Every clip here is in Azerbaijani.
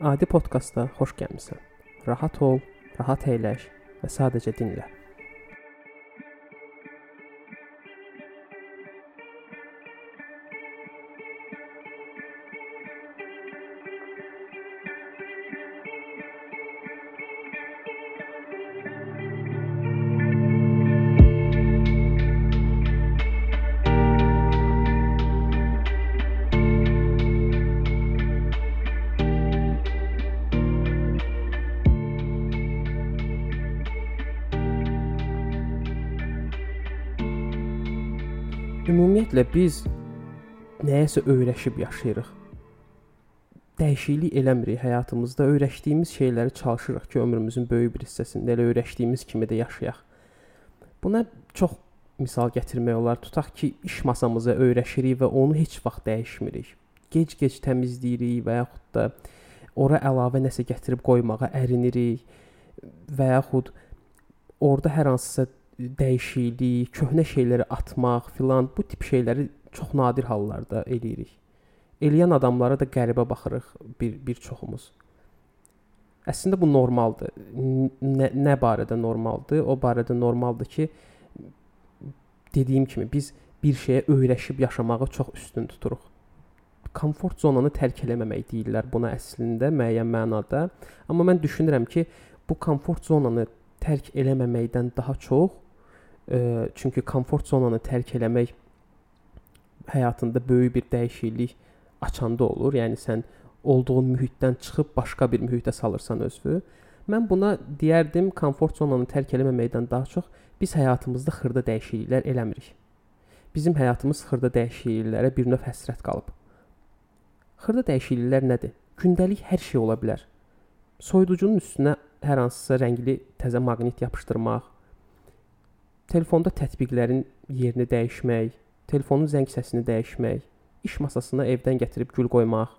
Adi podkastda xoş gəlmisən. Rahat ol, rahat əyləş və sadəcə dinlə. Ümumiyyətlə biz nəyəsə öyrəşib yaşayırıq. Dəyişiklik eləmirik həyatımızda. Öyrəşdiyimiz şeyləri çalışırıq ki, ömrümüzün böyük bir hissəsində elə öyrəşdiyimiz kimi də yaşayaq. Buna çox misal gətirmək olar. Tutaq ki, iş masamıza öyrəşirik və onu heç vaxt dəyişmirik. Gec-gec təmizləyirik və yaxud da ora əlavə nəsə gətirib qoymağa ərinirik və yaxud orada hər hansısa dəyişiklik, köhnə şeyləri atmaq filan bu tip şeyləri çox nadir hallarda eləyirik. Eləyən adamlara da qəribə baxırıq bir bir çoxumuz. Əslində bu normaldır. Nə, nə barədə normaldır? O barədə normaldır ki, dediyim kimi biz bir şeyə öyrəşib yaşamağı çox üstün tuturuq. Komfort zonanı tərk eləməmək deyirlər buna əslində müəyyən mənada. Amma mən düşünürəm ki, bu komfort zonanı tərk eləməməkdən daha çox E, çünki komfort zonanı tərk eləmək həyatında böyük bir dəyişiklik açanda olur. Yəni sən olduğun mühitdən çıxıb başqa bir mühitə salırsan özünü. Mən buna deyərdim, komfort zonanı tərk eləməməkdən daha çox biz həyatımızda xırda dəyişikliklər eləmirik. Bizim həyatımız xırda dəyişikliklərə bir növ həsrət qalıb. Xırda dəyişikliklər nədir? Gündəlik hər şey ola bilər. Soyuducunun üstünə hər hansısa rəngli təzə maqnit yapışdırmaq, telefonda tətbiqlərin yerini dəyişmək, telefonun zəng səsini dəyişmək, iş masasına evdən gətirib gül qoymaq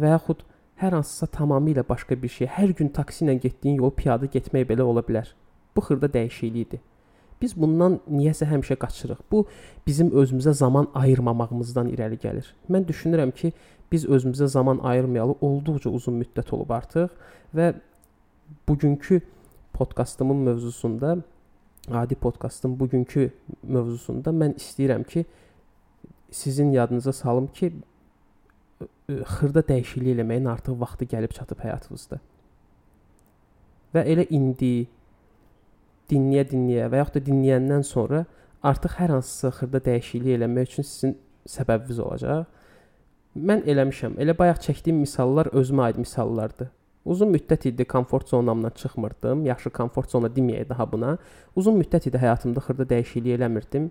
və yaxud hər hansısa tamamilə başqa bir şey, hər gün taksi ilə getdiyin yolu piyada getmək belə ola bilər. Bu xırda dəyişiklikdir. Biz bundan niyəsə həmişə qaçırıq. Bu bizim özümüzə zaman ayırmamağımızdan irəli gəlir. Mən düşünürəm ki, biz özümüzə zaman ayırmayalı olduqca uzun müddət olub artıq və bugünkü podkastımın mövzusunda adi podkastın bugünkü mövzusunda mən istəyirəm ki, sizin yadınıza salım ki, xırda dəyişiklik eləməyin artıq vaxtı gəlib çatıb həyatınızda. Və elə indi dinləyə-dinləyə və yaxud da dinləyəndən sonra artıq hər hansısa xırda dəyişiklik eləmək üçün sizin səbəbiniz olacaq. Mən eləmişəm. Elə bayaq çəkdiyim misallar özümə aid misallardır. Uzun müddət idi komfort zonamdan çıxmırdım. Yaxşı komfort zona deməyək daha buna. Uzun müddət idi həyatımda xırda dəyişiklik eləmirdim.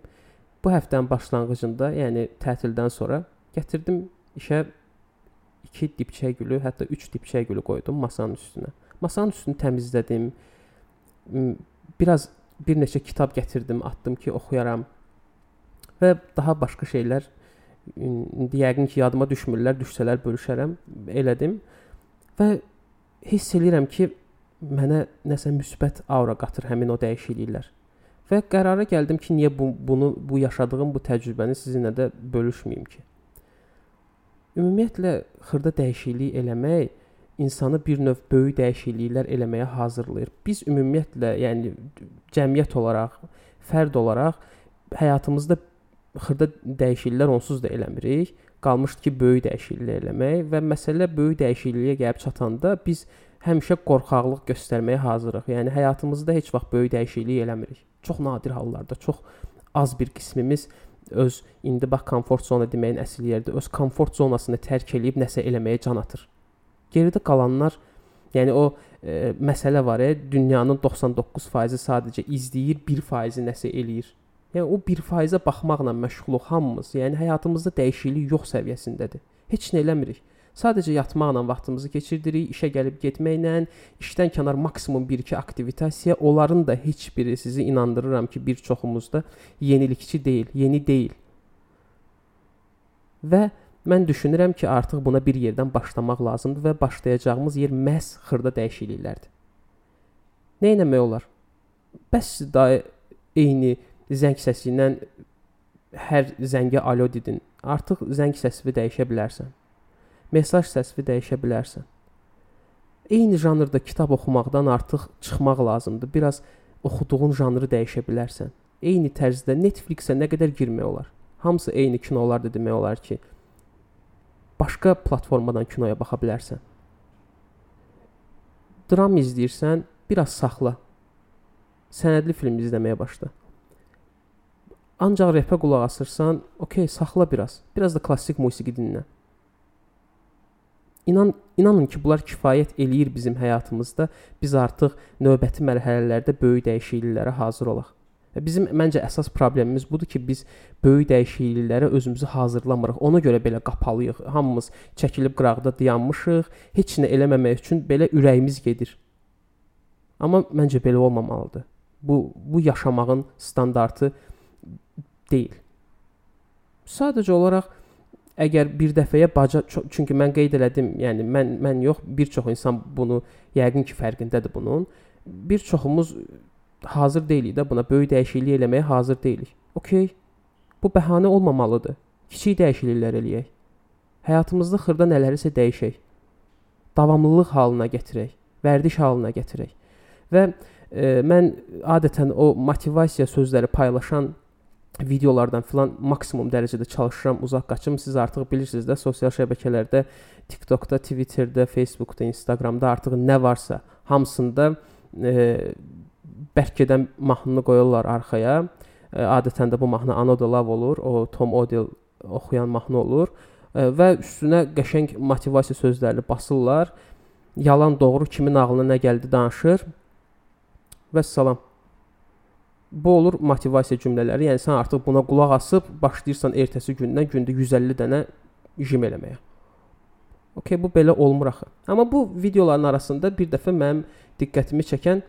Bu həftənin başlanğıcında, yəni tətildən sonra gətirdim işə 2 dipçək gülü, hətta 3 dipçək gülü qoydum masanın üstünə. Masanın üstünü təmizlədim. Biraz bir neçə kitab gətirdim, atdım ki, oxuyaram. Və daha başqa şeylər indi yəqin ki, yadıma düşmürlər, düşsələr bölüşərəm, elədim. Və hiss eləyirəm ki, mənə nəsə müsbət aura qatır həmin o dəyişikliklər. Və qərara gəldim ki, niyə bu, bunu bu yaşadığım bu təcrübəni sizinlə də bölüşməyim ki. Ümumiyyətlə xırda dəyişiklik eləmək insanı bir növ böyük dəyişikliklər eləməyə hazırlayır. Biz ümumiyyətlə, yəni cəmiyyət olaraq, fərd olaraq həyatımızda xırda dəyişikliklər onsuz da eləmirik qalmışdı ki, böyük dəyişiklik eləmək və məsələ böyük dəyişikliyə gəlib çatanda biz həmişə qorxaqlıq göstərməyə hazırıq. Yəni həyatımızda heç vaxt böyük dəyişiklik eləmirik. Çox nadir hallarda, çox az bir qismimiz öz indi bax komfort zona deməyin əsl yeridir. Öz komfort zonasını tərk eləyib nəsə eləməyə can atır. Geridə qalanlar yəni o e, məsələ var, e, dünyanın 99%-i sadəcə izləyir, 1%-i nəsə eləyir. Yəni o 1%-ə baxmaqla məşğuluq hamımız. Yəni həyatımızda dəyişiklik yox səviyyəsindədir. Heç nə eləmirik. Sadəcə yatmaqla vaxtımızı keçirdirik, işə gəlib getməklə, işdən kənar maksimum 1-2 aktivitasiya, onların da heç biri sizi inandırıram ki, bir çoxumuzda yenilikçi deyil, yeni deyil. Və mən düşünürəm ki, artıq buna bir yerdən başlamaq lazımdır və başlayacağımız yer məhz xırda dəyişikliklərdir. Nə etmək olar? Bəs da eyni zəng səsi ilə hər zəngə alo dedin. Artıq zəng səsini dəyişə bilərsən. Mesaj səsini dəyişə bilərsən. eyni janrda kitab oxumaqdan artıq çıxmaq lazımdır. Biraz oxuduğun janrı dəyişə bilərsən. Eyni tərzdə Netflix-ə nə qədər girmək olar? Hamısı eyni kinolardır demək olar ki. Başqa platformadan kinoya baxa bilərsən. Dram izləyirsən, biraz saxla. Sənədli film izləməyə başla. Ancaq repə qulaq asırsan, okey, saxla biraz. Biraz da klassik musiqi dinlə. İnan inanın ki, bunlar kifayət eləyir bizim həyatımızda. Biz artıq növbəti mərhələlərdə böyük dəyişikliklərə hazır olaq. Və bizim məncə əsas problemimiz budur ki, biz böyük dəyişikliklərə özümüzü hazırlamırıq. Ona görə belə qapalıyıq. Hamımız çəkilib qırağda dayanmışıq. Heç nə eləməmək üçün belə ürəyimiz gedir. Amma məncə belə olmamalıdır. Bu bu yaşamağın standartı deyil. Sadəcə olaraq əgər bir dəfəyə baca çünki mən qeyd elədim, yəni mən mən yox, bir çox insan bunu yəqin ki, fərqindədir bunun. Bir çoxumuz hazır deyilik də buna böyük dəyişiklik eləməyə hazır deyilik. Okay. Bu bəhanə olmamalıdır. Kiçik dəyişikliklər eləyək. Həyatımızda xırda nələrisə dəyişək. Davamlılıq halına gətirək, vərdiş halına gətirək. Və e, mən adətən o motivasiya sözləri paylaşan videolardan filan maksimum dərəcədə çalışıram, uzaq qaçım. Siz artıq bilirsiniz də sosial şəbəkələrdə, TikTokda, Twitterdə, Facebookda, Instagramda artıq nə varsa hamısında e, bərkədən mahnını qoyurlar arxaya. E, adətən də bu mahnı Anoda Love olur, o Tom Odell oxuyan mahnı olur e, və üstünə qəşəng motivasiya sözlərini basırlar. Yalan doğru kimin ağlına nə gəldi danışır. Və salam bu olur motivasiya cümlələri. Yəni sən artıq buna qulaq asıb başlayırsan ertəsi gündən gündə 150 dənə jim eləməyə. Okay, bu belə olmur axı. Amma bu videoların arasında bir dəfə mənim diqqətimi çəkən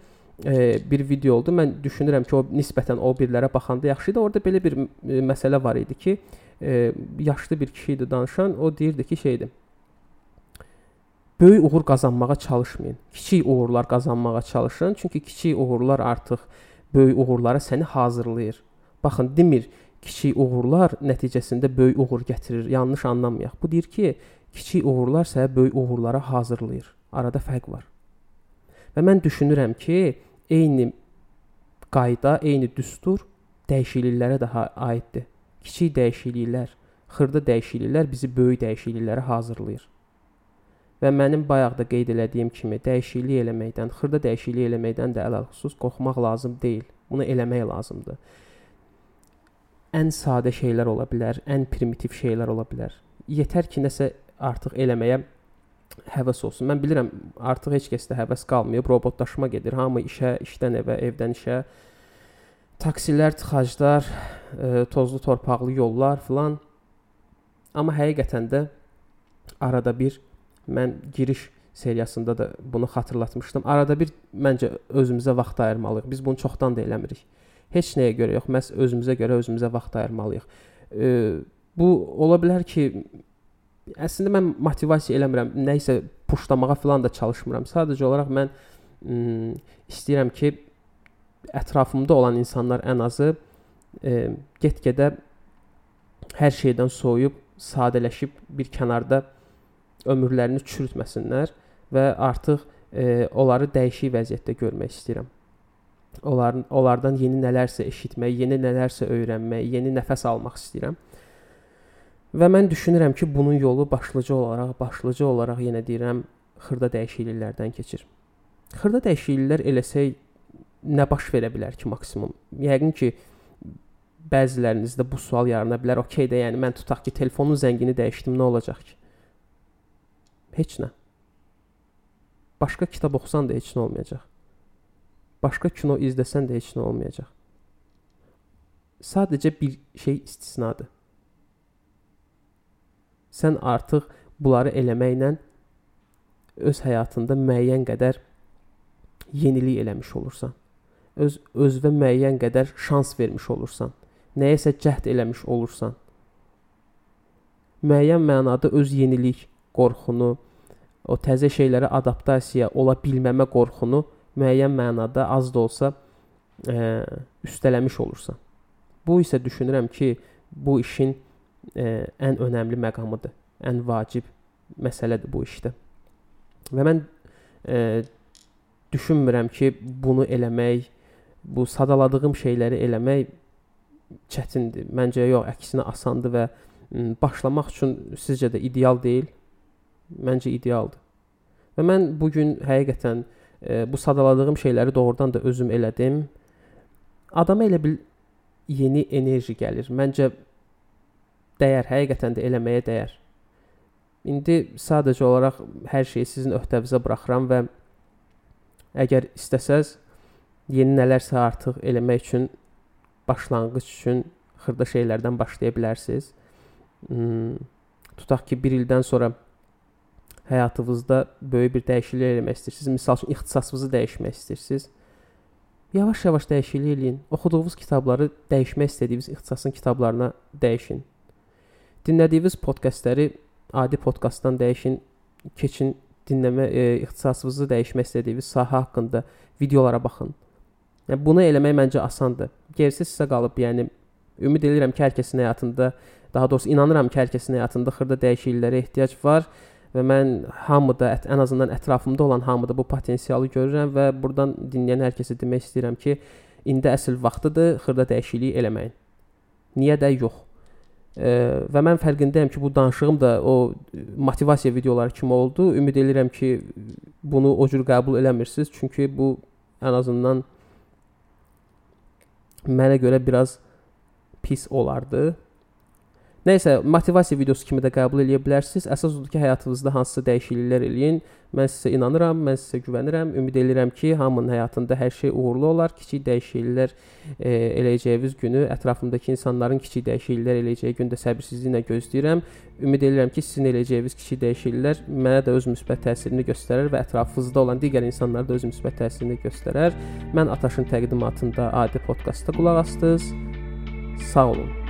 e, bir video oldu. Mən düşünürəm ki, o nisbətən o birlərə baxanda yaxşı idi. Orada belə bir e, məsələ var idi ki, e, yaşlı bir kişi idi danışan. O deyirdi ki, şeydir. Böyük uğur qazanmağa çalışmayın. Kiçik uğurlar qazanmağa çalışın. Çünki kiçik uğurlar artıq böyük uğurlara səni hazırlayır. Baxın, demir kiçik uğurlar nəticəsində böyük uğur gətirir. Yanlış anlamayaq. Bu deyir ki, kiçik uğurlar səni böyük uğurlara hazırlayır. Arada fərq var. Və mən düşünürəm ki, eyni qayda, eyni düstur dəyişikliklərə də aiddir. Kiçik dəyişikliklər, xırda dəyişikliklər bizi böyük dəyişikliklərə hazırlayır. Və mənim bayaq da qeyd elədiyim kimi dəyişiklik eləməkdən, xırda dəyişiklik eləməkdən də ələlxüsus qorxmaq lazım deyil. Bunu eləmək lazımdır. Ən sadə şeylər ola bilər, ən primitiv şeylər ola bilər. Yetər ki, nəsə artıq eləməyə həvəs olsun. Mən bilirəm, artıq heç kəsdə həvəs qalmayıb, robotlaşma gedir. Hamı işə, işdən evə, evdən işə. Taksilər, tıxaclar, e, tozlu torpaqlı yollar filan. Amma həqiqətən də arada bir Mən giriş seriyasında da bunu xatırlatmışdım. Arada bir məncə özümüzə vaxt ayırmalıyıq. Biz bunu çoxdan da eləmirik. Heç nəyə görə yox, məhz özümüzə görə özümüzə vaxt ayırmalıyıq. E, bu ola bilər ki, əslində mən motivasiya eləmirəm, nə isə puşlamağa falan da çalışmıram. Sadəcə olaraq mən ım, istəyirəm ki, ətrafımda olan insanlar ən azı e, get-gedə hər şeydən soyuyub, sadələşib bir kənarda ömürlərini çürütməsinlər və artıq e, onları dəyişik vəziyyətdə görmək istəyirəm. Onların onlardan yeni nələrsə eşitmək, yeni nələrsə öyrənmək, yeni nəfəs almaq istəyirəm. Və mən düşünürəm ki, bunun yolu başlıca olaraq, başlıca olaraq yenə deyirəm, xırda dəyişikliklərdən keçir. Xırda dəyişikliklər eləsək nə baş verə bilər ki, maksimum? Yəqin ki, bəzilərinizdə bu sual yarana bilər. Okay də, yəni mən tutaq ki, telefonun zəngini dəyişdim, nə olacaq ki? Heç nə. Başqa kitab oxusan da heç nə olmayacaq. Başqa kino izləsən də heç nə olmayacaq. Sadəcə bir şey istisnadır. Sən artıq bunları eləməklə öz həyatında müəyyən qədər yenilik eləmiş olursan. Öz özünə müəyyən qədər şans vermiş olursan. Nəyəsə cəhd eləmiş olursan. Müəyyən mənada öz yenilik, qorxunu, o təzə şeylərə adaptasiya ola bilməmə qorxunu müəyyən mənada az da olsa ə, üstələmiş olursan. Bu isə düşünürəm ki, bu işin ə, ən önəmli məqamıdır. Ən vacib məsələdir bu işdə. Və mən e, düşünmürəm ki, bunu eləmək, bu sadaladığım şeyləri eləmək çətindir. Məncə yox, əksinə asandır və başlamaq üçün sizcə də ideal deyil? Məncə idealdır. Və mən bu gün həqiqətən e, bu sadaladığım şeyləri doğrudan da özüm elədim. Adama elə bil yeni enerji gəlir. Məncə dəyər, həqiqətən də eləməyə dəyər. İndi sadəcə olaraq hər şeyi sizin öhdənizə buraxıram və əgər istəsəz yeni nələrsə artıq eləmək üçün başlanğıc üçün xırda şeylərdən başlaya bilərsiniz. Hmm, tutaq ki, 1 ildən sonra həyatınızda böyük bir dəyişiklik eləmək istəyirsiniz. Məsəl üçün ixtisasınızı dəyişmək istəyirsiniz. Yavaş-yavaş dəyişiklik eləyin. Oxuduğunuz kitabları dəyişmək istədiyiniz ixtisasın kitablarına dəyişin. Dinlədiyiniz podkastları adi podkastdan dəyişin, keçin dinləmə e, ixtisasınızı dəyişmək istədiyiniz sahə haqqında videolara baxın. Yəni bunu eləmək məncə asandır. Gerisi sizə qalıb. Yəni ümid edirəm ki, hər kəsin həyatında, daha doğrusu inanıram ki, hər kəsin həyatında xırda dəyişikliklərə ehtiyac var və mən hamıda, ən azından ətrafımda olan hamıda bu potensialı görürəm və burdan dinləyən hər kəsə demək istəyirəm ki, indi əsl vaxtıdır xırda dəyişiklik eləməyin. Niyə də yox. E, və mən fərqindəyəm ki, bu danışığım da o motivasiya videoları kimi oldu. Ümid edirəm ki, bunu o cür qəbul eləmirsiniz, çünki bu ən azından mənə görə biraz pis olardı. Nəysə, motivasiya videosu kimi də qəbul eləyə bilərsiniz. Əsas odur ki, həyatınızda hansısa dəyişikliklər eləyin. Mən sizə inanıram, mən sizə güvənirəm. Ümid edirəm ki, hamının həyatında hər şey uğurlu olar. Kiçik dəyişikliklər e, eləyəcəyiniz günü, ətrafımdakı insanların kiçik dəyişikliklər eləyəcəyi gündə səbirsizliklə gözləyirəm. Ümid edirəm ki, sizin eləyəcəyiniz kiçik dəyişikliklər mənə də öz müsbət təsirini göstərər və ətrafınızda olan digər insanlara da öz müsbət təsirini göstərər. Mən Ataşın təqdimatında adi podkastda qulaq asdınız. Sağ olun.